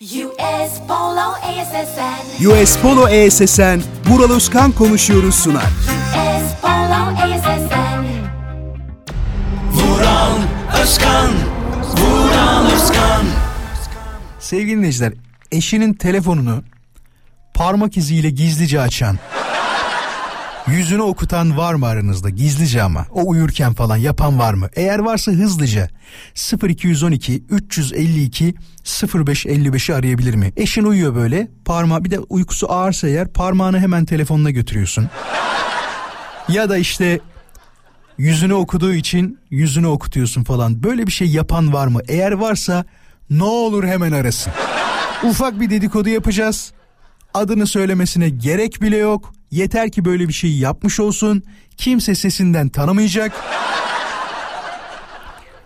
US Polo ASSN. US Polo ESSN, Vural Özkan konuşuyoruz sunar. US Polo ASSN. Vural Özkan Vural Özkan Sevgili dinleyiciler, eşinin telefonunu parmak iziyle gizlice açan, yüzünü okutan var mı aranızda? Gizlice ama. O uyurken falan yapan var mı? Eğer varsa hızlıca 0212 352 0555'i arayabilir mi? Eşin uyuyor böyle. Parmağı bir de uykusu ağırsa eğer parmağını hemen telefonuna götürüyorsun. ya da işte yüzünü okuduğu için yüzünü okutuyorsun falan. Böyle bir şey yapan var mı? Eğer varsa ne olur hemen arasın. Ufak bir dedikodu yapacağız. Adını söylemesine gerek bile yok. Yeter ki böyle bir şey yapmış olsun. Kimse sesinden tanımayacak.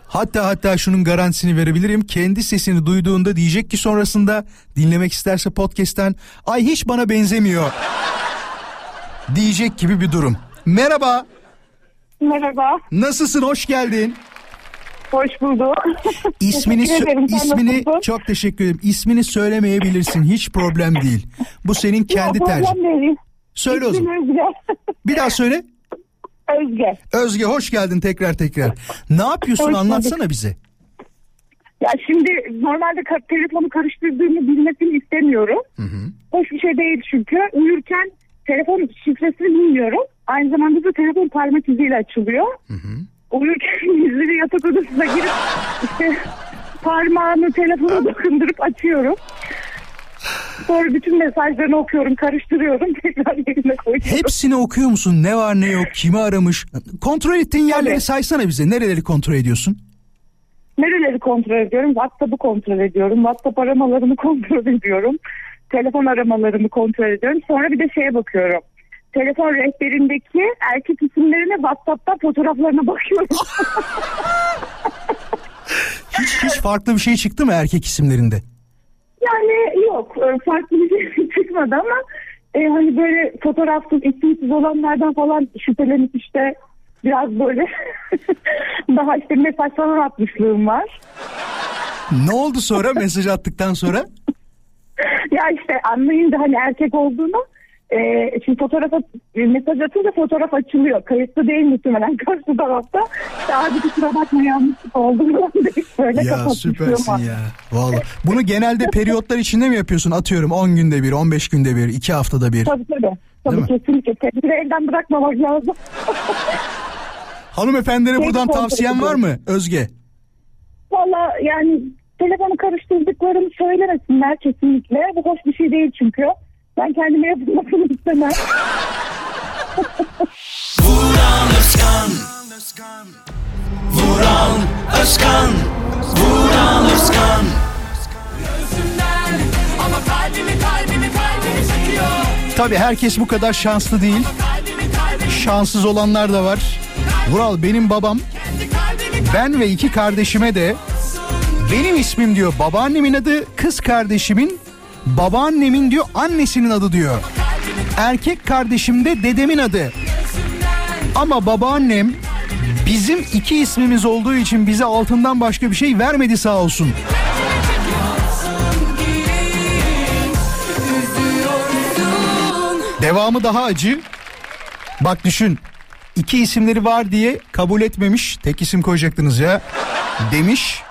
Hatta hatta şunun garantisini verebilirim. Kendi sesini duyduğunda diyecek ki sonrasında dinlemek isterse podcast'ten ay hiç bana benzemiyor. diyecek gibi bir durum. Merhaba. Merhaba, Nasılsın? Hoş geldin. Hoş bulduk. İsmini ederim, ismini çok teşekkür ederim. İsmini söylemeyebilirsin. Hiç problem değil. Bu senin kendi tercihin. Söyle o İsmim zaman. Özge. Bir daha söyle. Özge. Özge hoş geldin tekrar tekrar. Ne yapıyorsun Hoş bulduk. anlatsana bize. Ya şimdi normalde telefonu karıştırdığımı bilmesini istemiyorum. Hoş bir şey değil çünkü. Uyurken telefon şifresini bilmiyorum. Aynı zamanda da telefon parmak iziyle açılıyor. Uyurken gizli yatak odasına girip işte parmağımı telefona dokundurup açıyorum. Sonra bütün mesajlarını okuyorum, karıştırıyorum, tekrar yerine koyuyorum. Hepsini okuyor musun? Ne var ne yok? Kimi aramış? Kontrol ettiğin yerleri Tabii. saysana bize. Nereleri kontrol ediyorsun? Nereleri kontrol ediyorum? WhatsApp'ı kontrol ediyorum. WhatsApp aramalarını kontrol ediyorum. Telefon aramalarını kontrol ediyorum. Sonra bir de şeye bakıyorum. Telefon rehberindeki erkek isimlerine WhatsApp'tan fotoğraflarına bakıyorum. Hiç hiç farklı bir şey çıktı mı erkek isimlerinde? yani yok e, farklı bir şey çıkmadı ama e, hani böyle fotoğrafsız isimsiz olanlardan falan şüphelenip işte biraz böyle daha işte mesaj falan atmışlığım var. Ne oldu sonra mesaj attıktan sonra? ya işte anlayınca hani erkek olduğunu e, şimdi fotoğraf at- e, mesaj atınca fotoğraf açılıyor. Kayıtlı değil muhtemelen karşı tarafta. İşte abi kusura bakma yanlışlık oldu falan deyip böyle Ya süpersin ya. Vallahi. Bunu genelde periyotlar içinde mi yapıyorsun? Atıyorum 10 günde bir, 15 günde bir, 2 haftada bir. Tabii tabii. Değil Tabii mi? kesinlikle. Tedbiri elden bırakmamak lazım. Hanımefendilere Şey buradan tavsiyen var mı Özge? Valla yani telefonu karıştırdıklarını söylemesinler kesinlikle. Bu hoş bir şey değil çünkü. Ben kendime yapılmasını istemem. Vural Özkan Vural Özkan Vural Özkan Ama kalbimi kalbimi kalbimi çekiyor. Tabii herkes bu kadar şanslı değil. Şanssız olanlar da var. Vural benim babam ben ve iki kardeşime de benim ismim diyor babaannemin adı kız kardeşimin babaannemin diyor annesinin adı diyor. Erkek kardeşim de dedemin adı. Ama babaannem bizim iki ismimiz olduğu için bize altından başka bir şey vermedi sağ olsun. Devamı daha acı. Bak düşün. iki isimleri var diye kabul etmemiş. Tek isim koyacaktınız ya. Demiş.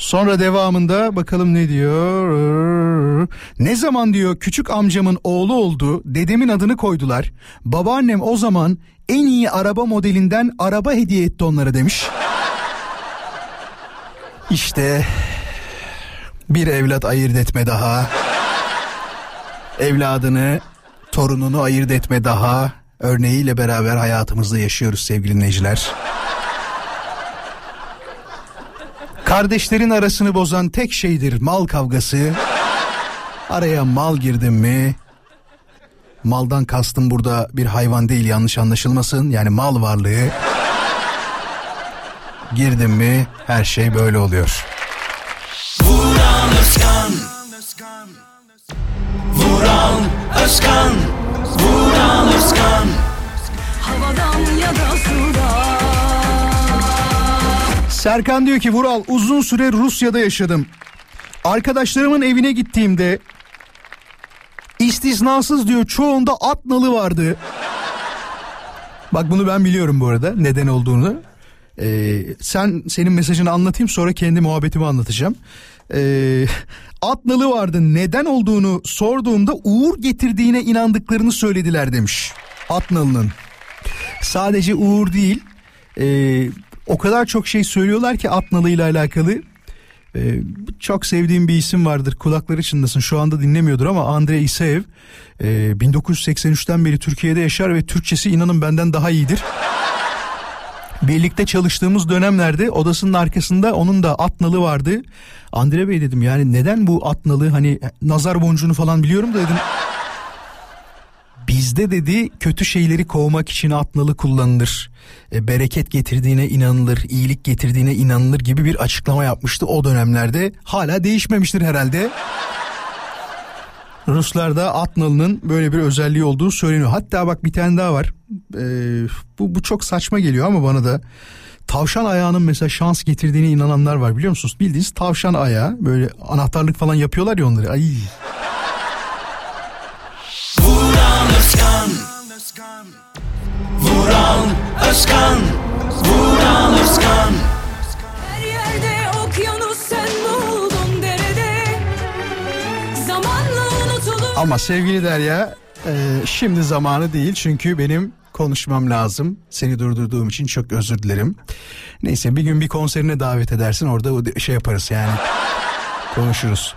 Sonra devamında bakalım ne diyor. Ne zaman diyor küçük amcamın oğlu oldu. Dedemin adını koydular. Babaannem o zaman en iyi araba modelinden araba hediye etti onlara demiş. İşte bir evlat ayırt etme daha. Evladını, torununu ayırt etme daha. Örneğiyle beraber hayatımızda yaşıyoruz sevgili dinleyiciler. Kardeşlerin arasını bozan tek şeydir mal kavgası. Araya mal girdim mi? Maldan kastım burada bir hayvan değil yanlış anlaşılmasın. Yani mal varlığı. Girdim mi her şey böyle oluyor. Vural Özkan Vural Özkan Vural Özkan havadan ya da sudan. Serkan diyor ki Vural uzun süre Rusya'da yaşadım. Arkadaşlarımın evine gittiğimde istisnasız diyor çoğunda at nalı vardı. Bak bunu ben biliyorum bu arada neden olduğunu. Ee, sen senin mesajını anlatayım sonra kendi muhabbetimi anlatacağım. Ee, at nalı vardı neden olduğunu sorduğumda uğur getirdiğine inandıklarını söylediler demiş. At nalının. Sadece uğur değil ee, o kadar çok şey söylüyorlar ki at nalıyla alakalı. Ee, çok sevdiğim bir isim vardır kulakları çınlasın şu anda dinlemiyordur ama Andrei Isaev e, 1983'ten beri Türkiye'de yaşar ve Türkçesi inanın benden daha iyidir. Birlikte çalıştığımız dönemlerde odasının arkasında onun da at nalı vardı. Andre Bey dedim yani neden bu at nalı hani nazar boncuğunu falan biliyorum da dedim. Bizde dedi kötü şeyleri kovmak için at nalı kullanılır. E, bereket getirdiğine inanılır, iyilik getirdiğine inanılır gibi bir açıklama yapmıştı o dönemlerde. Hala değişmemiştir herhalde. Ruslarda at nalının böyle bir özelliği olduğu söyleniyor. Hatta bak bir tane daha var. Ee, bu, bu çok saçma geliyor ama bana da. Tavşan ayağının mesela şans getirdiğine inananlar var biliyor musunuz? Bildiğiniz tavşan ayağı böyle anahtarlık falan yapıyorlar ya onları. Ay. Vuran Özkan Vuran Özkan Her yerde okyanus sen buldun derede Zamanla unutulur Ama sevgili Derya e, şimdi zamanı değil çünkü benim konuşmam lazım. Seni durdurduğum için çok özür dilerim. Neyse bir gün bir konserine davet edersin orada şey yaparız yani konuşuruz.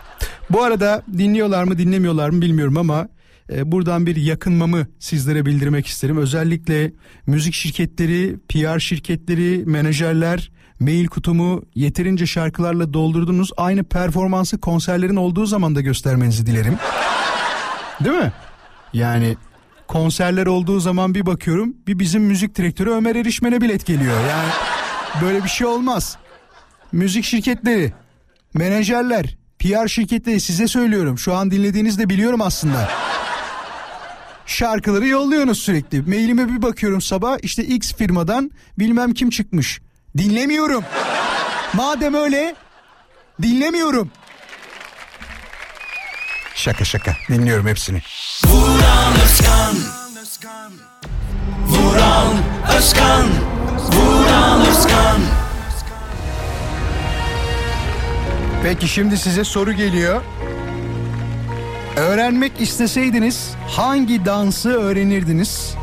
Bu arada dinliyorlar mı dinlemiyorlar mı bilmiyorum ama buradan bir yakınmamı sizlere bildirmek isterim. Özellikle müzik şirketleri, PR şirketleri, menajerler mail kutumu yeterince şarkılarla doldurdunuz. Aynı performansı konserlerin olduğu zaman da göstermenizi dilerim. Değil mi? Yani konserler olduğu zaman bir bakıyorum bir bizim müzik direktörü Ömer Erişmen'e bilet geliyor. Yani böyle bir şey olmaz. Müzik şirketleri, menajerler, PR şirketleri size söylüyorum. Şu an dinlediğinizde biliyorum aslında. Şarkıları yolluyorsunuz sürekli. Mailime bir bakıyorum sabah işte X firmadan bilmem kim çıkmış. Dinlemiyorum. Madem öyle dinlemiyorum. Şaka şaka dinliyorum hepsini. Vuran Özkan Vuran Özkan Vuran Özkan Peki şimdi size soru geliyor. Öğrenmek isteseydiniz hangi dansı öğrenirdiniz?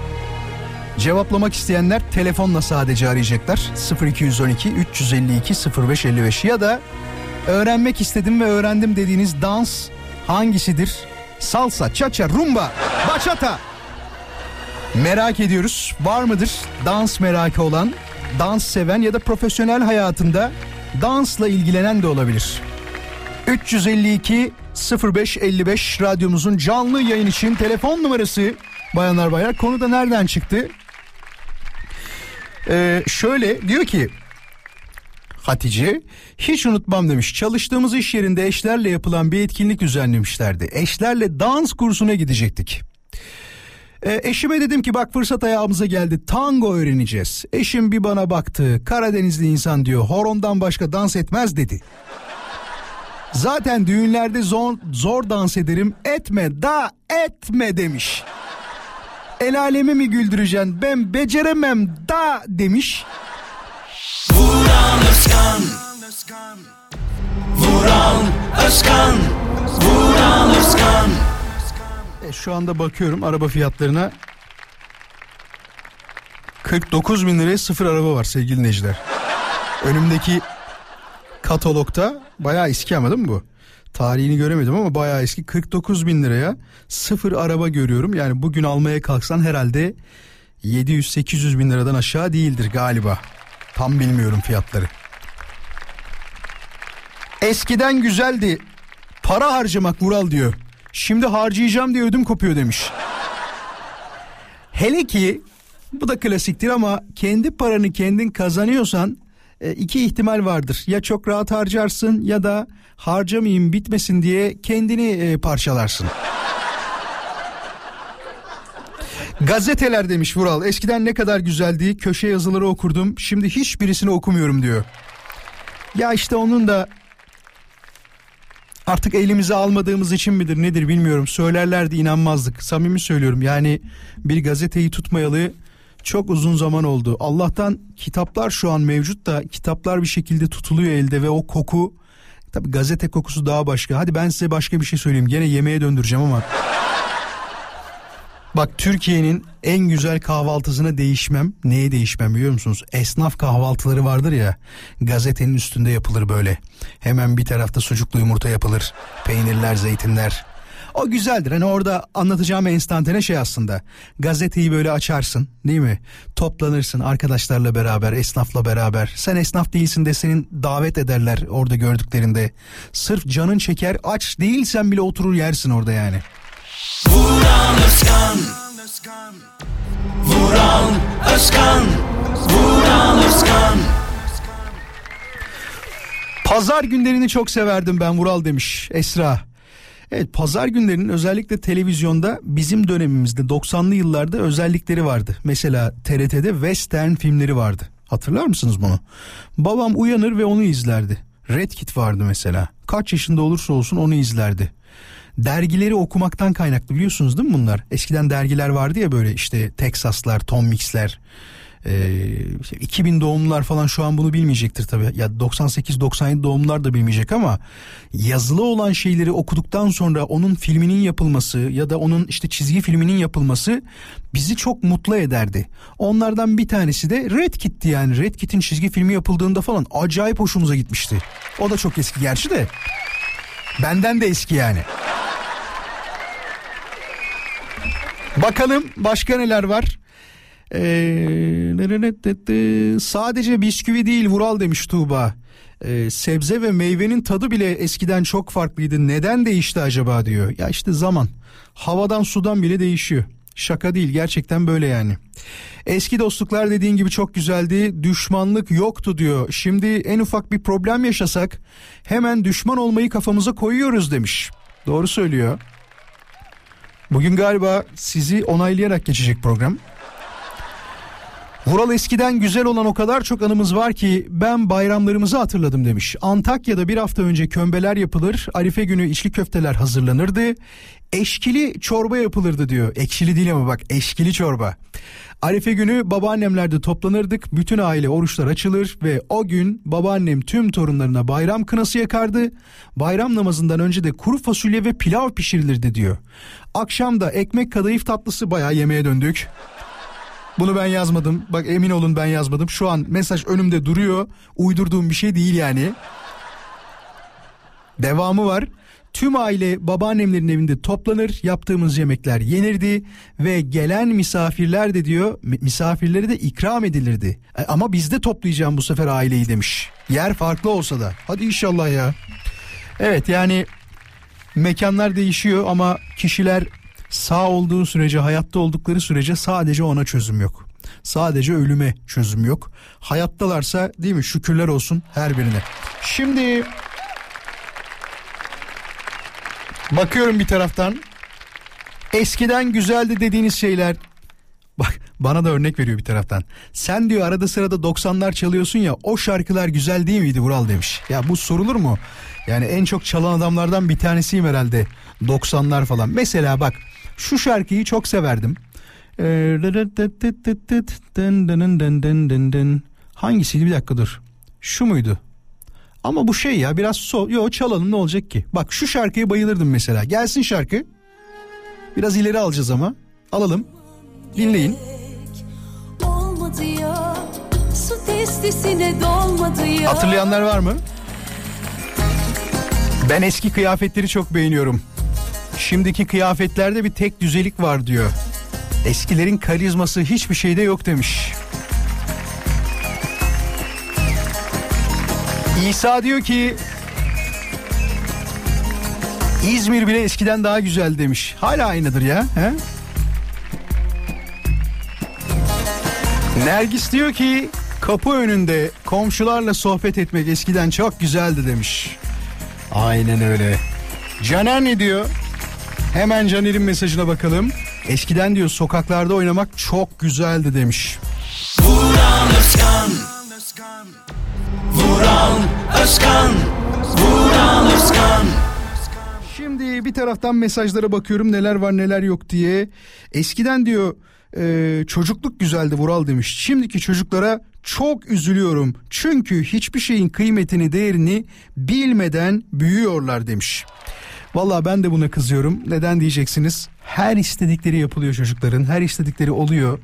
Cevaplamak isteyenler telefonla sadece arayacaklar. 0212 352 0555 ya da öğrenmek istedim ve öğrendim dediğiniz dans hangisidir? Salsa, cha-cha, rumba, bachata. Merak ediyoruz. Var mıdır dans merakı olan, dans seven ya da profesyonel hayatında dansla ilgilenen de olabilir. 352 0555 radyomuzun canlı yayın için telefon numarası bayanlar baylar. Konu da nereden çıktı? Ee, şöyle diyor ki Hatice hiç unutmam demiş. Çalıştığımız iş yerinde eşlerle yapılan bir etkinlik düzenlemişlerdi. Eşlerle dans kursuna gidecektik. E, eşime dedim ki bak fırsat ayağımıza geldi tango öğreneceğiz. Eşim bir bana baktı Karadenizli insan diyor horondan başka dans etmez dedi. Zaten düğünlerde zor, zor dans ederim etme da etme demiş. El alemi mi güldüreceksin ben beceremem da demiş. Vuran Özkan Vuran Özkan Vuran Özkan E, şu anda bakıyorum araba fiyatlarına 49 bin liraya sıfır araba var sevgili dinleyiciler. Önümdeki katalogda bayağı eski ama değil mi bu? Tarihini göremedim ama bayağı eski 49 bin liraya sıfır araba görüyorum. Yani bugün almaya kalksan herhalde 700-800 bin liradan aşağı değildir galiba. Tam bilmiyorum fiyatları. Eskiden güzeldi. Para harcamak Vural diyor. Şimdi harcayacağım diye ödüm kopuyor demiş. Hele ki bu da klasiktir ama kendi paranı kendin kazanıyorsan e, iki ihtimal vardır. Ya çok rahat harcarsın ya da harcamayayım bitmesin diye kendini e, parçalarsın. Gazeteler demiş Vural. Eskiden ne kadar güzeldi. Köşe yazıları okurdum. Şimdi hiçbirisini okumuyorum diyor. Ya işte onun da Artık elimize almadığımız için midir nedir bilmiyorum. Söylerlerdi inanmazdık. Samimi söylüyorum yani bir gazeteyi tutmayalı çok uzun zaman oldu. Allah'tan kitaplar şu an mevcut da kitaplar bir şekilde tutuluyor elde ve o koku tabi gazete kokusu daha başka. Hadi ben size başka bir şey söyleyeyim. Gene yemeğe döndüreceğim ama. Bak Türkiye'nin en güzel kahvaltısına değişmem. Neye değişmem biliyor musunuz? Esnaf kahvaltıları vardır ya. Gazetenin üstünde yapılır böyle. Hemen bir tarafta sucuklu yumurta yapılır. Peynirler, zeytinler. O güzeldir. Hani orada anlatacağım enstantane şey aslında. Gazeteyi böyle açarsın değil mi? Toplanırsın arkadaşlarla beraber, esnafla beraber. Sen esnaf değilsin de senin davet ederler orada gördüklerinde. Sırf canın çeker aç değilsen bile oturur yersin orada yani. Vuran Özkan Vuran Özkan Vuran Özkan Pazar günlerini çok severdim ben Vural demiş Esra. Evet pazar günlerinin özellikle televizyonda bizim dönemimizde 90'lı yıllarda özellikleri vardı. Mesela TRT'de western filmleri vardı. Hatırlar mısınız bunu? Babam uyanır ve onu izlerdi. Red Kit vardı mesela. Kaç yaşında olursa olsun onu izlerdi. Dergileri okumaktan kaynaklı biliyorsunuz değil mi bunlar? Eskiden dergiler vardı ya böyle işte Texaslar, Tom Mix'ler. Ee, işte 2000 doğumlular falan şu an bunu bilmeyecektir tabii. Ya 98-97 doğumlular da bilmeyecek ama yazılı olan şeyleri okuduktan sonra onun filminin yapılması ya da onun işte çizgi filminin yapılması bizi çok mutlu ederdi. Onlardan bir tanesi de Red Kit'ti yani. Red Kit'in çizgi filmi yapıldığında falan acayip hoşumuza gitmişti. O da çok eski gerçi de. Benden de eski yani. Bakalım başka neler var? Ee, sadece bisküvi değil Vural demiş Tuğba. Ee, sebze ve meyvenin tadı bile eskiden çok farklıydı. Neden değişti acaba diyor. Ya işte zaman. Havadan sudan bile değişiyor. Şaka değil gerçekten böyle yani. Eski dostluklar dediğin gibi çok güzeldi. Düşmanlık yoktu diyor. Şimdi en ufak bir problem yaşasak hemen düşman olmayı kafamıza koyuyoruz demiş. Doğru söylüyor. Bugün galiba sizi onaylayarak geçecek program. Vural eskiden güzel olan o kadar çok anımız var ki ben bayramlarımızı hatırladım demiş. Antakya'da bir hafta önce kömbeler yapılır, Arife günü içli köfteler hazırlanırdı. Eşkili çorba yapılırdı diyor. Ekşili değil ama bak eşkili çorba. Arife günü babaannemlerde toplanırdık. Bütün aile oruçlar açılır ve o gün babaannem tüm torunlarına bayram kınası yakardı. Bayram namazından önce de kuru fasulye ve pilav pişirilirdi diyor. Akşam da ekmek kadayıf tatlısı bayağı yemeğe döndük. Bunu ben yazmadım. Bak emin olun ben yazmadım. Şu an mesaj önümde duruyor. Uydurduğum bir şey değil yani. Devamı var. Tüm aile babaannemlerin evinde toplanır, yaptığımız yemekler yenirdi ve gelen misafirler de diyor, misafirlere de ikram edilirdi. E, ama bizde toplayacağım bu sefer aileyi demiş. Yer farklı olsa da. Hadi inşallah ya. Evet yani mekanlar değişiyor ama kişiler sağ olduğu sürece, hayatta oldukları sürece sadece ona çözüm yok. Sadece ölüme çözüm yok. Hayattalarsa değil mi şükürler olsun her birine. Şimdi bakıyorum bir taraftan eskiden güzeldi dediğiniz şeyler Bak bana da örnek veriyor bir taraftan. Sen diyor arada sırada 90'lar çalıyorsun ya o şarkılar güzel değil miydi Vural demiş. Ya bu sorulur mu? Yani en çok çalan adamlardan bir tanesiyim herhalde. 90'lar falan. Mesela bak şu şarkıyı çok severdim. Hangisiydi bir dakika dur. Şu muydu? Ama bu şey ya biraz so yo çalalım ne olacak ki? Bak şu şarkıya bayılırdım mesela. Gelsin şarkı. Biraz ileri alacağız ama. Alalım. Dinleyin. Olmadı ya Su testisine dolmadı ya Hatırlayanlar var mı? Ben eski kıyafetleri çok beğeniyorum. Şimdiki kıyafetlerde bir tek düzelik var diyor. Eskilerin karizması hiçbir şeyde yok demiş. İsa diyor ki İzmir bile eskiden daha güzel demiş. Hala aynıdır ya. He? Nergis diyor ki kapı önünde komşularla sohbet etmek eskiden çok güzeldi demiş. Aynen öyle. Caner ne diyor? Hemen Caner'in mesajına bakalım. Eskiden diyor sokaklarda oynamak çok güzeldi demiş. Vuran Özkan Vuran Özkan Vuran Özkan Şimdi bir taraftan mesajlara bakıyorum neler var neler yok diye. Eskiden diyor e, çocukluk güzeldi Vural demiş. Şimdiki çocuklara çok üzülüyorum. Çünkü hiçbir şeyin kıymetini değerini bilmeden büyüyorlar demiş. Vallahi ben de buna kızıyorum. Neden diyeceksiniz? Her istedikleri yapılıyor çocukların. Her istedikleri oluyor.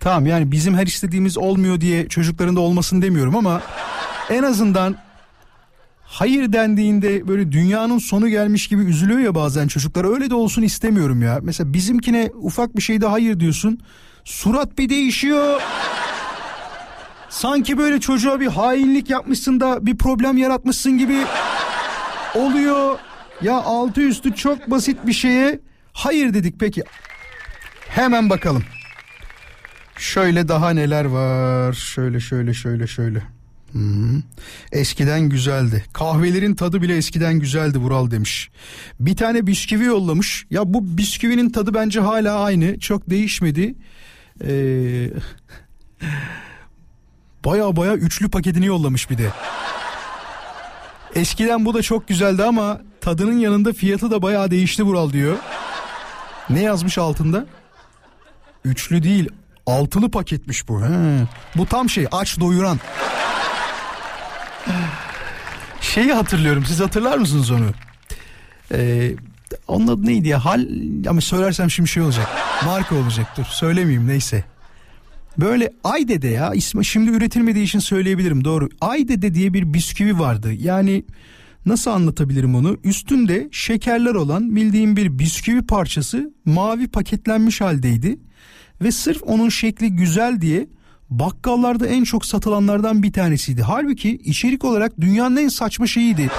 Tamam yani bizim her istediğimiz olmuyor diye çocukların da olmasın demiyorum ama en azından hayır dendiğinde böyle dünyanın sonu gelmiş gibi üzülüyor ya bazen çocuklar. Öyle de olsun istemiyorum ya. Mesela bizimkine ufak bir şeyde hayır diyorsun. Surat bir değişiyor. Sanki böyle çocuğa bir hainlik yapmışsın da bir problem yaratmışsın gibi oluyor. Ya altı üstü çok basit bir şeye hayır dedik peki. Hemen bakalım. Şöyle daha neler var. Şöyle şöyle şöyle şöyle. Hı. Eskiden güzeldi. Kahvelerin tadı bile eskiden güzeldi Vural demiş. Bir tane bisküvi yollamış. Ya bu bisküvinin tadı bence hala aynı. Çok değişmedi. Ee, baya baya üçlü paketini yollamış bir de. Eskiden bu da çok güzeldi ama tadının yanında fiyatı da bayağı değişti Vural diyor. Ne yazmış altında? Üçlü değil altılı paketmiş bu. He. Bu tam şey aç doyuran. Şeyi hatırlıyorum siz hatırlar mısınız onu? Ee, onun adı neydi ya? Hal ama söylersem şimdi şey olacak. Marka olacak dur söylemeyeyim neyse. Böyle Aydede ya ismi şimdi üretilmediği için söyleyebilirim doğru. Aydede diye bir bisküvi vardı. Yani nasıl anlatabilirim onu? Üstünde şekerler olan bildiğim bir bisküvi parçası mavi paketlenmiş haldeydi. Ve sırf onun şekli güzel diye bakkallarda en çok satılanlardan bir tanesiydi. Halbuki içerik olarak dünyanın en saçma şeyiydi.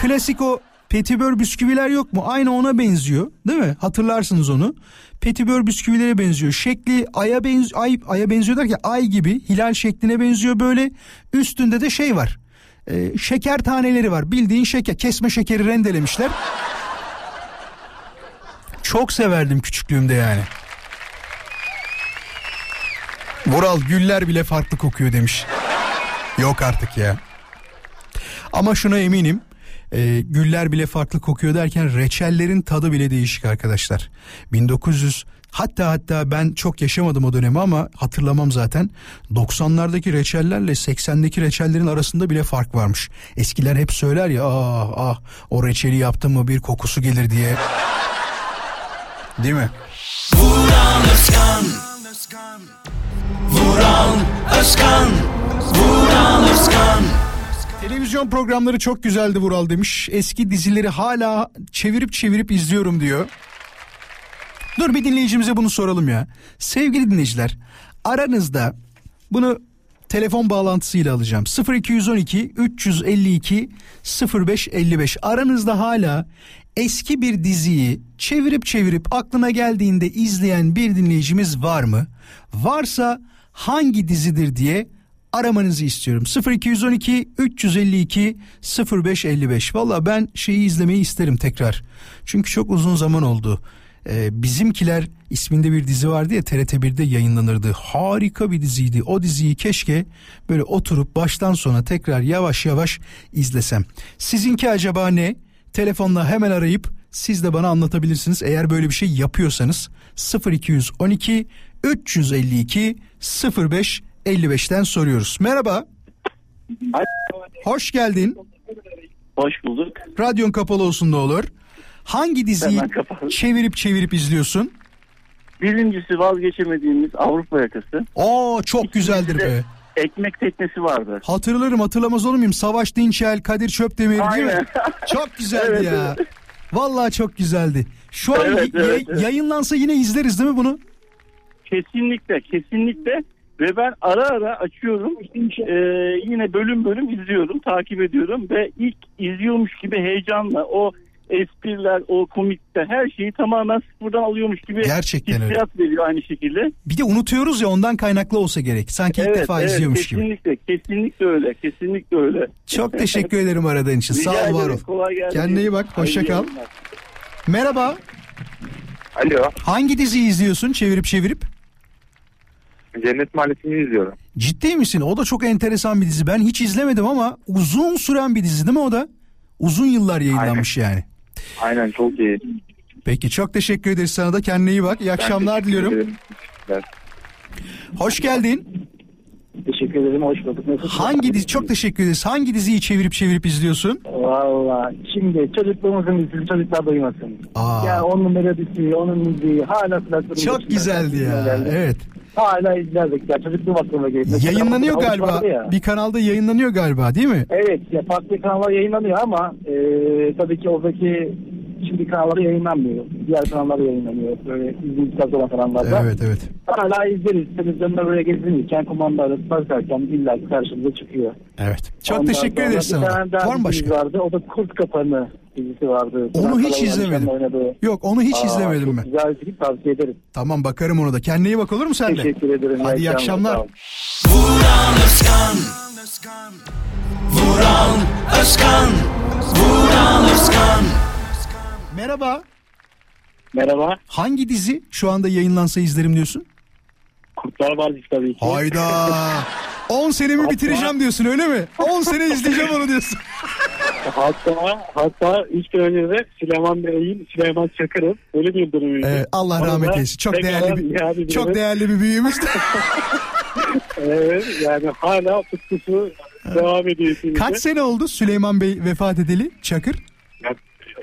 Klasik o petibör bisküviler yok mu? Aynı ona benziyor değil mi? Hatırlarsınız onu. Petibör bisküvilere benziyor. Şekli aya, benz ay, aya benziyor derken ay gibi hilal şekline benziyor böyle. Üstünde de şey var. Ee, şeker taneleri var. Bildiğin şeker. Kesme şekeri rendelemişler. Çok severdim küçüklüğümde yani. Vural güller bile farklı kokuyor demiş. Yok artık ya. Ama şuna eminim. E, güller bile farklı kokuyor derken reçellerin tadı bile değişik arkadaşlar. 1900 hatta hatta ben çok yaşamadım o dönemi ama hatırlamam zaten. 90'lardaki reçellerle 80'deki reçellerin arasında bile fark varmış. Eskiler hep söyler ya ah ah o reçeli yaptım mı bir kokusu gelir diye. Değil mi? Vuran Özkan Vuran Özkan Vuran Özkan Televizyon programları çok güzeldi Vural demiş. Eski dizileri hala çevirip çevirip izliyorum diyor. Dur bir dinleyicimize bunu soralım ya. Sevgili dinleyiciler aranızda bunu telefon bağlantısıyla alacağım. 0212 352 0555 aranızda hala eski bir diziyi çevirip çevirip aklına geldiğinde izleyen bir dinleyicimiz var mı? Varsa hangi dizidir diye aramanızı istiyorum. 0212 352 0555. Valla ben şeyi izlemeyi isterim tekrar. Çünkü çok uzun zaman oldu. Ee, Bizimkiler isminde bir dizi vardı ya TRT1'de yayınlanırdı. Harika bir diziydi. O diziyi keşke böyle oturup baştan sona tekrar yavaş yavaş izlesem. Sizinki acaba ne? Telefonla hemen arayıp siz de bana anlatabilirsiniz. Eğer böyle bir şey yapıyorsanız 0212 352 05 55'ten soruyoruz. Merhaba. Hoş geldin. Hoş bulduk. Radyon kapalı olsun ne olur. Hangi diziyi Hemen kapalı. çevirip çevirip izliyorsun? Birincisi vazgeçemediğimiz Avrupa yakası. Oo çok güzeldir be. Ekmek teknesi vardı. Hatırlarım hatırlamaz olur muyum? Savaş Dinçel, Kadir Çöpdemir değil mi? Aynen. Çok güzeldi Evet, ya. evet. Vallahi çok güzeldi. Şu an Evet, y- evet, evet. yayınlansa yine izleriz değil mi bunu? Kesinlikle, kesinlikle. Ve ben ara ara açıyorum. Ee, yine bölüm bölüm izliyorum, takip ediyorum. Ve ilk izliyormuş gibi heyecanla o espriler, o komikte her şeyi tamamen sıfırdan alıyormuş gibi Gerçekten öyle. hissiyat veriyor aynı şekilde. Bir de unutuyoruz ya ondan kaynaklı olsa gerek. Sanki ilk defa izliyormuş gibi. kesinlikle, kesinlikle öyle, kesinlikle öyle. Çok teşekkür ederim aradığın için. Rica Sağ ol var ol. Kendine iyi bak, hoşça kal. Merhaba. Alo, Hangi diziyi izliyorsun çevirip çevirip? Cennet Mahallesi'ni izliyorum. Ciddi misin? O da çok enteresan bir dizi. Ben hiç izlemedim ama uzun süren bir dizi değil mi o da? Uzun yıllar yayınlanmış yani. Aynen çok iyi. Peki çok teşekkür ederiz sana da kendine iyi bak. İyi akşamlar diliyorum. Evet. Hoş geldin. Teşekkür ederim. Hoş bulduk. Nasılsın? Hangi dizi çok teşekkür ederiz. Hangi diziyi çevirip çevirip izliyorsun? Valla şimdi çocukluğumuzun dizisi çocuklar duymasın. Aa. Ya onun melodisi, onun müziği hala kulaklarımda. Çok güzeldi ya. Evet. Hala izlerdik ya çocukluğum aklıma geliyor. Mesela Yayınlanıyor havuç galiba. ya. Bir kanalda yayınlanıyor galiba değil mi? Evet ya farklı kanallar yayınlanıyor ama e, tabii ki oradaki şimdi kanalları yayınlanmıyor. Diğer kanallar yayınlanıyor. Böyle izleyiciler olan kanallarda. Evet evet. Hala izleriz. Televizyonda böyle gezinirken kumanda arası bakarken illa karşımıza çıkıyor. Evet. Çok Ondan teşekkür ederiz sana. Var mı başka? Vardı. O da Kurt Kapanı dizisi vardı. Onu hiç izlemedim. Oynadığı. Yok onu hiç Aa, izlemedim ben. Güzel bir film tavsiye ederim. Tamam bakarım ona da. Kendine iyi bak olur mu sen de? Teşekkür ederim. Hadi iyi akşamlar. Vuran Özkan Vuran Özkan Vuran Özkan Merhaba. Merhaba. Hangi dizi şu anda yayınlansa izlerim diyorsun? Kurtlar Vadisi tabii ki. Hayda. 10 senemi bitireceğim diyorsun öyle mi? 10 sene izleyeceğim onu diyorsun. Hatta hatta üç gün önce de Süleyman Bey'in Süleyman Çakır'ın öyle bir durumu. Evet, Allah rahmet eylesin. Çok değerli bir çok değerli bir büyüğümüz. Evet yani hala tutkusu devam ediyor. içimizde. Kaç sene oldu Süleyman Bey vefat edeli Çakır?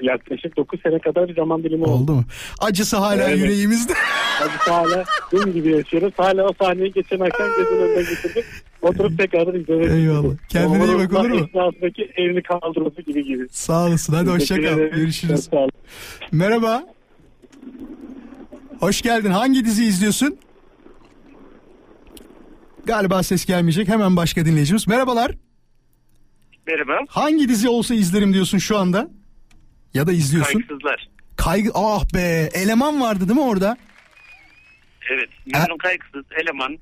Yak- Yaklaşık 9 sene kadar bir zaman dilimi oldu. Oldu mu? Acısı hala Evet. yüreğimizde. Hadi hala dün gibi yaşıyoruz. Hala o sahneyi geçen akşam gözün önüne getirdik. Oturup tekrar izlemek Eyvallah. Kendine iyi bak, olur mu? Esnasındaki elini kaldırması gibi gibi. Sağ olasın. Hadi hoşça Teşekkür kal. ederim. Görüşürüz. Sağ olun. Merhaba. Hoş geldin. Hangi dizi izliyorsun? Galiba ses gelmeyecek. Hemen başka dinleyicimiz. Merhabalar. Merhaba. Hangi dizi olsa izlerim diyorsun şu anda? Ya da izliyorsun. Kaygısızlar. Kaygı ah be eleman vardı değil mi orada? Evet. Memnun kaygısız eleman.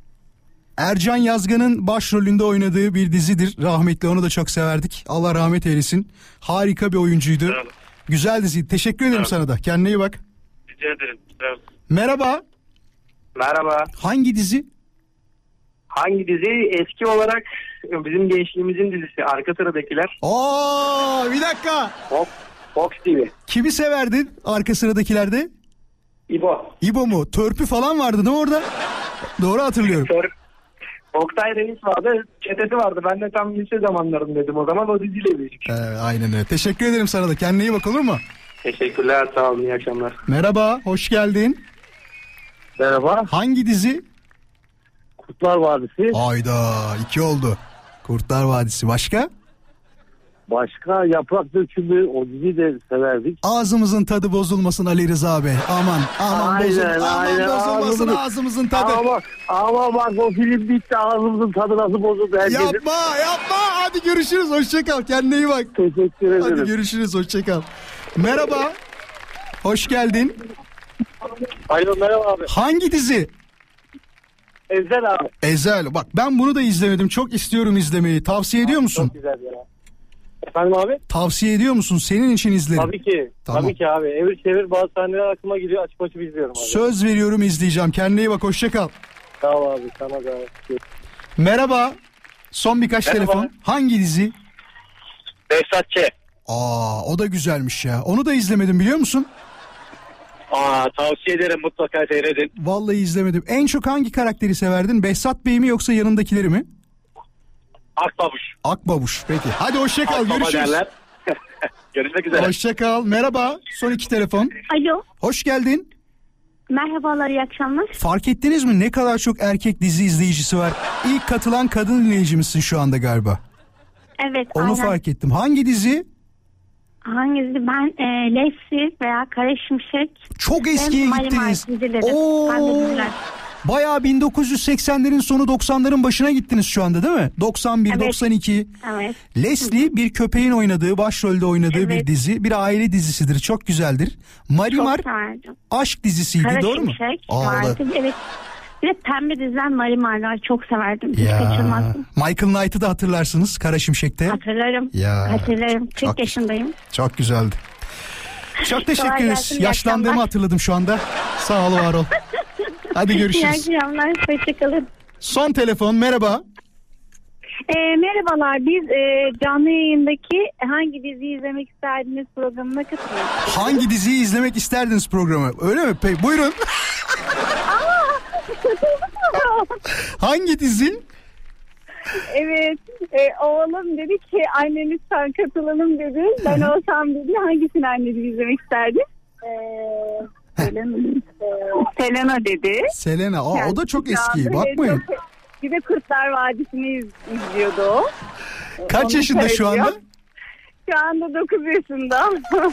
Ercan Yazgan'ın başrolünde oynadığı bir dizidir. Rahmetli onu da çok severdik. Allah rahmet eylesin. Harika bir oyuncuydu. Sağ olun. Güzel dizi. Teşekkür ederim sana da. Kendine iyi bak. Rica ederim. Sağ olun. Merhaba. Merhaba. Hangi dizi? Hangi dizi? Eski olarak bizim gençliğimizin dizisi. Arka sıradakiler. Oo bir dakika. Fox, Fox TV. Kimi severdin arka sıradakilerde? İbo. İbo mu? Törpü falan vardı değil mi orada? Doğru hatırlıyorum. Sör. Oktay Reis vardı. Çetesi vardı. Ben de tam lise zamanlarındaydım o zaman. O diziyle büyüdük. Ee, aynen öyle. Teşekkür ederim sana da. Kendine iyi bak olur mu? Teşekkürler. Sağ olun. İyi akşamlar. Merhaba, hoş geldin. Merhaba. Hangi dizi? Kurtlar Vadisi. Ayda iki oldu. Kurtlar Vadisi. Başka? Başka Yaprak Dökümü o diziyi de severdik. Ağzımızın tadı bozulmasın Ali Rıza Bey. Aman, aman Aynen, bozul, aman aynen. bozulmasın Ağzımız- ağzımızın tadı. Ama, ama bak o film bitti ağzımızın tadı nasıl bozuldu herkesin. Yapma, yapma. Hadi görüşürüz. Hoşça kal. Kendine iyi bak. Teşekkür ederim. Hadi görüşürüz. Hoşça kal. Merhaba. Hoş geldin. Alo merhaba abi. Hangi dizi? Ezel abi. Ezel. Bak ben bunu da izlemedim. Çok istiyorum izlemeyi. Tavsiye ediyor musun? Çok güzel ya. Efendim abi? Tavsiye ediyor musun? Senin için izlerim. Tabii ki. Tamam. Tabii ki abi. Evir çevir bazı sahneler aklıma geliyor. Açıp açıp izliyorum abi. Söz veriyorum izleyeceğim. Kendine iyi bak. Hoşça kal. Sağ ol abi. Sana da. Merhaba. Son birkaç Merhaba. telefon. Hangi dizi? Behzat Ç. Aa o da güzelmiş ya. Onu da izlemedim biliyor musun? Aa tavsiye ederim mutlaka seyredin. Vallahi izlemedim. En çok hangi karakteri severdin? Behzat Bey mi yoksa yanındakileri mi? Akbabuş. Akbabuş. Peki. Hadi hoşça kal. Akbaba Görüşürüz. derler. Görüşmek üzere. Hoşça kal. Merhaba. Son iki telefon. Alo. Hoş geldin. Merhabalar iyi akşamlar. Fark ettiniz mi ne kadar çok erkek dizi izleyicisi var? İlk katılan kadın dinleyicimizsin şu anda galiba. Evet Onu aynen. fark ettim. Hangi dizi? Hangisi? Ben e, Lacey veya Kara Şimşek. Çok eskiye gittiniz. dizileri. Oo. Bayağı 1980'lerin sonu 90'ların başına gittiniz şu anda değil mi? 91, Evet. 92. Evet. Leslie bir köpeğin oynadığı, başrolde oynadığı bir Evet. dizi. Bir aile dizisidir. Çok güzeldir. Marimar Çok aşk dizisiydi Kara doğru mu? Vardı. Evet. Bir de pembe diziler Marimarlar çok severdim. Hiç Ya. kaçırmazdım. Michael Knight'ı da hatırlarsınız Kara Şimşek'te. Hatırlarım. Ya. Hatırlarım. 40 Çok- yaşındayım. Çok güzeldi. Çok teşekkür ederiz. Yaşlandığımı hatırladım şu anda. Sağ ol var ol. Hadi İyi görüşürüz. akşamlar. Hoşçakalın. Son telefon merhaba. E, merhabalar biz e, canlı yayındaki hangi diziyi izlemek isterdiniz programına katılıyoruz. Hangi diziyi izlemek isterdiniz programı? Öyle mi? Peki buyurun. Hangi dizi? evet e, oğlum dedi ki anne lütfen katılalım dedi. Ben olsam dedi hangisini anne dedi izlemek isterdin? E, Selena, e, Selena dedi. Selena. Aa, o da çok eski. Bakmayın. çok- Bir de Kurtlar Vadisi'ni iz- izliyordu o. Kaç Onu yaşında şu anda? Şu anda 9 yaşında.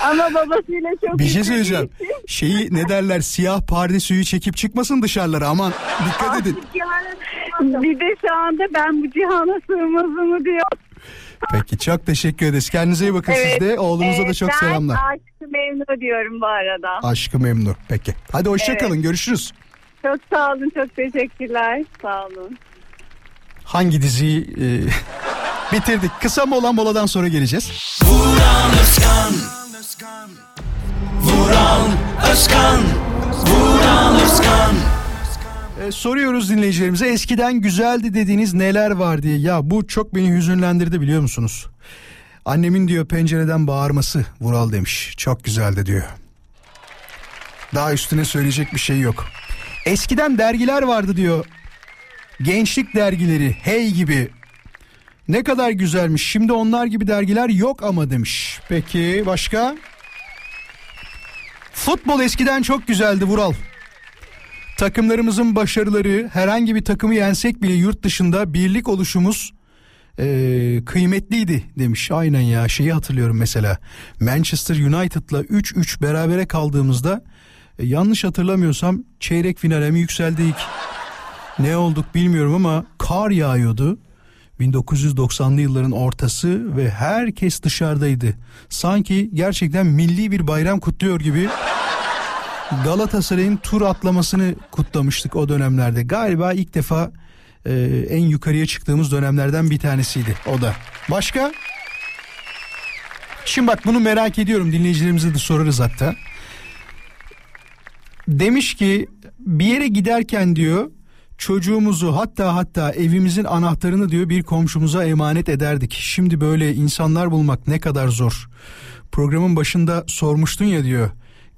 Ama babasıyla çok Bir şey söyleyeceğim. Şeyi ne derler siyah pardesüyü çekip çıkmasın dışarılara aman dikkat edin. Bir de şu anda ben bu cihana sığmazımı diyor. Peki çok teşekkür ederiz. Kendinize iyi bakın siz de. Oğlunuza da Evet, çok ben selamlar. aşkı memnun diyorum bu arada. Aşkı memnun. Peki. Hadi hoşçakalın. Evet. Görüşürüz. Çok sağ olun çok teşekkürler. Sağ olun. Hangi diziyi e, bitirdik? Kısa mola moladan sonra geleceğiz. Vuran Özkan Vuran Özkan Vuran Özkan E, soruyoruz dinleyicilerimize eskiden güzeldi dediğiniz neler var diye. Ya bu çok beni hüzünlendirdi biliyor musunuz? Annemin diyor pencereden bağırması Vural demiş. Çok güzeldi diyor. Daha üstüne söyleyecek bir şey yok. Eskiden dergiler vardı diyor. Gençlik dergileri hey gibi. Ne kadar güzelmiş. Şimdi onlar gibi dergiler yok ama demiş. Peki başka? Futbol eskiden çok güzeldi Vural. Takımlarımızın başarıları herhangi bir takımı yensek bile yurt dışında birlik oluşumuz eee, kıymetliydi demiş. Aynen ya şeyi hatırlıyorum mesela Manchester United'la 3-3 berabere kaldığımızda e, yanlış hatırlamıyorsam çeyrek finale mi yükseldik ne olduk bilmiyorum ama kar yağıyordu. 1990'lı yılların ortası ve herkes dışarıdaydı. Sanki gerçekten milli bir bayram kutluyor gibi Galatasaray'ın tur atlamasını kutlamıştık o dönemlerde. Galiba ilk defa e, en yukarıya çıktığımız dönemlerden bir tanesiydi o da. Başka? Şimdi bak bunu merak ediyorum dinleyicilerimize de sorarız hatta. Demiş ki bir yere giderken diyor çocuğumuzu hatta hatta evimizin anahtarını diyor bir komşumuza emanet ederdik. Şimdi böyle insanlar bulmak ne kadar zor. Programın başında sormuştun ya diyor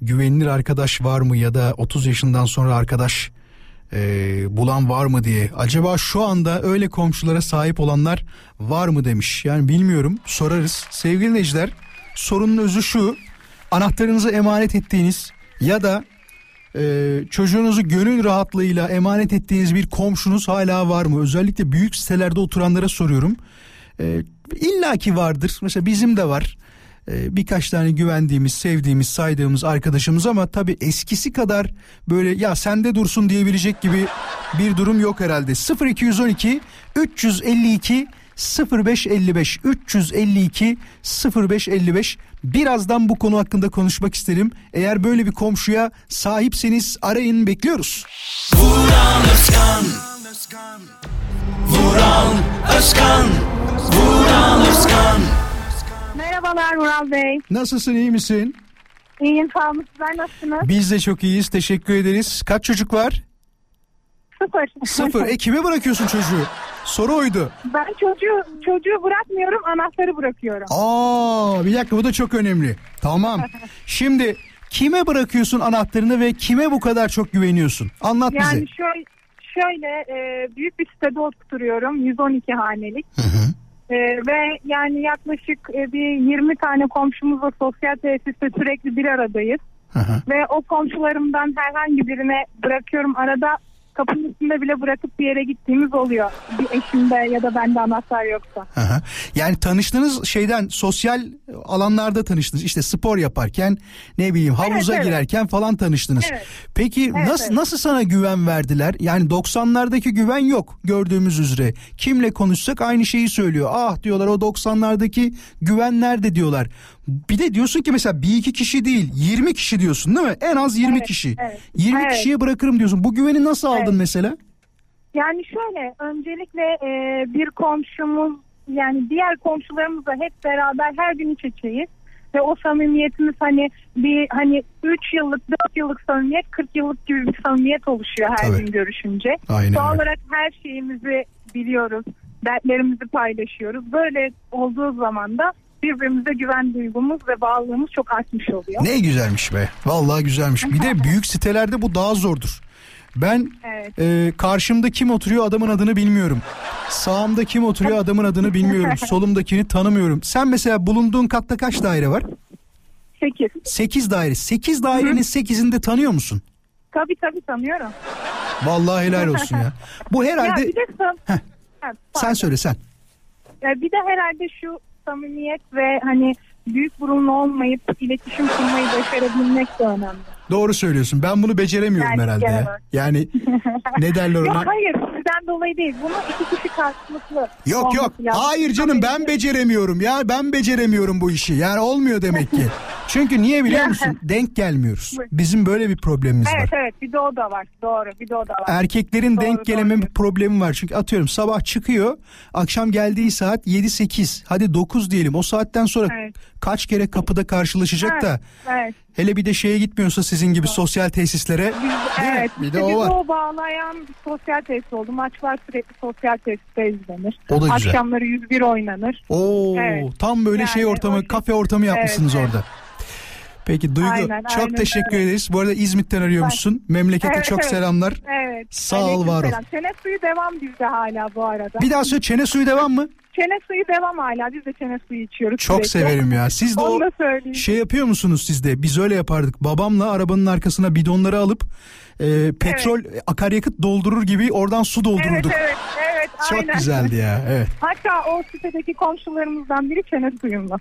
güvenilir arkadaş var mı ya da 30 yaşından sonra arkadaş e, bulan var mı diye. Acaba şu anda öyle komşulara sahip olanlar var mı demiş. Yani bilmiyorum sorarız. Sevgili dinleyiciler sorunun özü şu anahtarınızı emanet ettiğiniz ya da ee, çocuğunuzu gönül rahatlığıyla emanet ettiğiniz bir komşunuz hala var mı? Özellikle büyük sitelerde oturanlara soruyorum. Ee, İlla ki vardır. Mesela bizim de var. Ee, birkaç tane güvendiğimiz, sevdiğimiz, saydığımız arkadaşımız ama tabii eskisi kadar böyle ya sende dursun diyebilecek gibi bir durum yok herhalde. 0212 352 0555 352 0555 birazdan bu konu hakkında konuşmak isterim. Eğer böyle bir komşuya sahipseniz arayın bekliyoruz. Vuran Özkan Vuran Özkan Vuran Özkan Merhabalar Mural Bey. Nasılsın iyi misin? İyiyim sağ olun. Sizler nasılsınız? Biz de çok iyiyiz teşekkür ederiz. Kaç çocuk var? Sıfır. Sıfır. E kime bırakıyorsun çocuğu? Soru oydu. Ben çocuğu çocuğu bırakmıyorum anahtarı bırakıyorum. Aa bir dakika bu da çok önemli. Tamam. Şimdi kime bırakıyorsun anahtarını ve kime bu kadar çok güveniyorsun? Anlat bize. Yani şöyle, şöyle e, büyük bir sitede oturuyorum 112 hanelik. E, ve yani yaklaşık e, bir 20 tane komşumuzla sosyal tesiste sürekli bir aradayız. Ve o komşularımdan herhangi birine bırakıyorum. Arada kapının üstünde bile bırakıp bir yere gittiğimiz oluyor. Bir eşimde ya da bende anahtar yoksa. Aha. Yani tanıştığınız şeyden sosyal alanlarda tanıştınız. İşte spor yaparken ne bileyim havuza evet. girerken falan tanıştınız. Evet. Peki Evet, nasıl evet. nasıl sana güven verdiler? Yani 90'lardaki güven yok gördüğümüz üzere. Kimle konuşsak aynı şeyi söylüyor. Ah diyorlar o 90'lardaki güven nerede diyorlar. Bir de diyorsun ki mesela bir iki kişi değil 20 kişi diyorsun değil mi? En az 20 Evet, kişi. evet. 20 Evet. kişiye bırakırım diyorsun. Bu güveni nasıl aldın Evet. mesela? Yani şöyle öncelikle e, bir komşumuz yani diğer komşularımızla hep beraber her gün iç içeyiz. ve o samimiyetimiz hani bir hani 3 yıllık 4 yıllık samimiyet 40 yıllık gibi bir samimiyet oluşuyor her Tabii. gün görüşünce. Aynen Doğal olarak her şeyimizi biliyoruz. Dertlerimizi paylaşıyoruz. Böyle olduğu zaman da birbirimize güven duygumuz ve bağlılığımız çok artmış oluyor. Ne güzelmiş be. Vallahi güzelmiş. Bir de büyük sitelerde bu daha zordur. Ben Evet. e, karşımda kim oturuyor adamın adını bilmiyorum. Sağımda kim oturuyor adamın adını bilmiyorum. Solumdakini tanımıyorum. Sen mesela bulunduğun katta kaç daire var? 8. 8 daire. 8 dairenin 8'ini de tanıyor musun? Tabii tabii tanıyorum. Vallahi helal olsun ya. Bu herhalde Ya bir de Heh. Ha, sen söyle sen. Ya bir de herhalde şu samimiyet ve hani büyük burunlu olmayıp iletişim kurmayı başarabilmek de önemli. Doğru söylüyorsun. Ben bunu beceremiyorum Yani herhalde olarak. Yani ne derler Yok ona? hayır sizden dolayı değil. Bunu iki kişi karşılıklı Yok yok. lazım. Hayır canım ben beceremiyorum ya. Ben beceremiyorum bu işi. Yani olmuyor demek ki. Çünkü niye biliyor musun? Denk gelmiyoruz. Bizim böyle bir problemimiz Evet var. evet bir de o da var. Doğru bir de o da var. Erkeklerin Doğru, denk doğru geleme diyorsun. problemi var. Çünkü atıyorum sabah çıkıyor. Akşam geldiği saat 7-8. Hadi 9 diyelim. O saatten sonra Evet. kaç kere kapıda karşılaşacak da. Evet. Hele bir de şeye gitmiyorsa sizin gibi sosyal tesislere. Değil mi? Evet. Bir işte de o var. o bağlayan bir sosyal tesis oldu. Maçlar sürekli sosyal tesiste izlenir. O da güzel. Akşamları 101 oynanır. Oo, Evet. tam böyle Yani şey ortamı, o kafe ortamı yapmışsınız Evet, orada. Peki Duygu Aynen, çok aynen teşekkür ederiz. Bu arada İzmit'ten arıyormuşsun. Memlekete Evet, çok evet. selamlar. Evet. Sağ ol, var ol. Çene suyu devam bizde hala bu arada. Bir daha söyle çene suyu devam mı? Çene suyu devam hala. Biz de çene suyu içiyoruz. Çok sürekli. severim ya. Siz de Onu o da söyleyeyim. şey yapıyor musunuz siz de? Biz öyle yapardık. Babamla arabanın arkasına bidonları alıp e, petrol akaryakıt doldurur gibi oradan su Evet doldururduk. evet evet Çok aynen. güzeldi ya. Evet. Hatta o sitedeki komşularımızdan biri çene suyumla.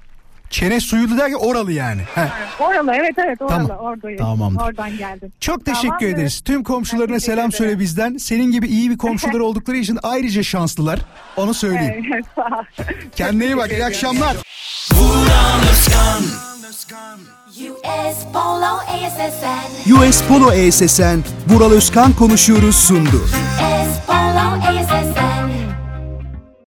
Çene suyulu derken oralı yani. He. Oralı evet evet oralı Tamam. oradayım. Tamamdır. Oradan geldim. Çok teşekkür Tamamdır. ederiz. Tüm komşularına Ben teşekkür selam söyle bizden. Senin gibi iyi bir komşuları oldukları için ayrıca şanslılar. Onu söyleyeyim. Evet sağ ol. Kendine iyi bak. İyi akşamlar. Özkan US Polo ASSN US Polo ESSN, Vural Özkan konuşuyoruz sundu. US Polo ASSN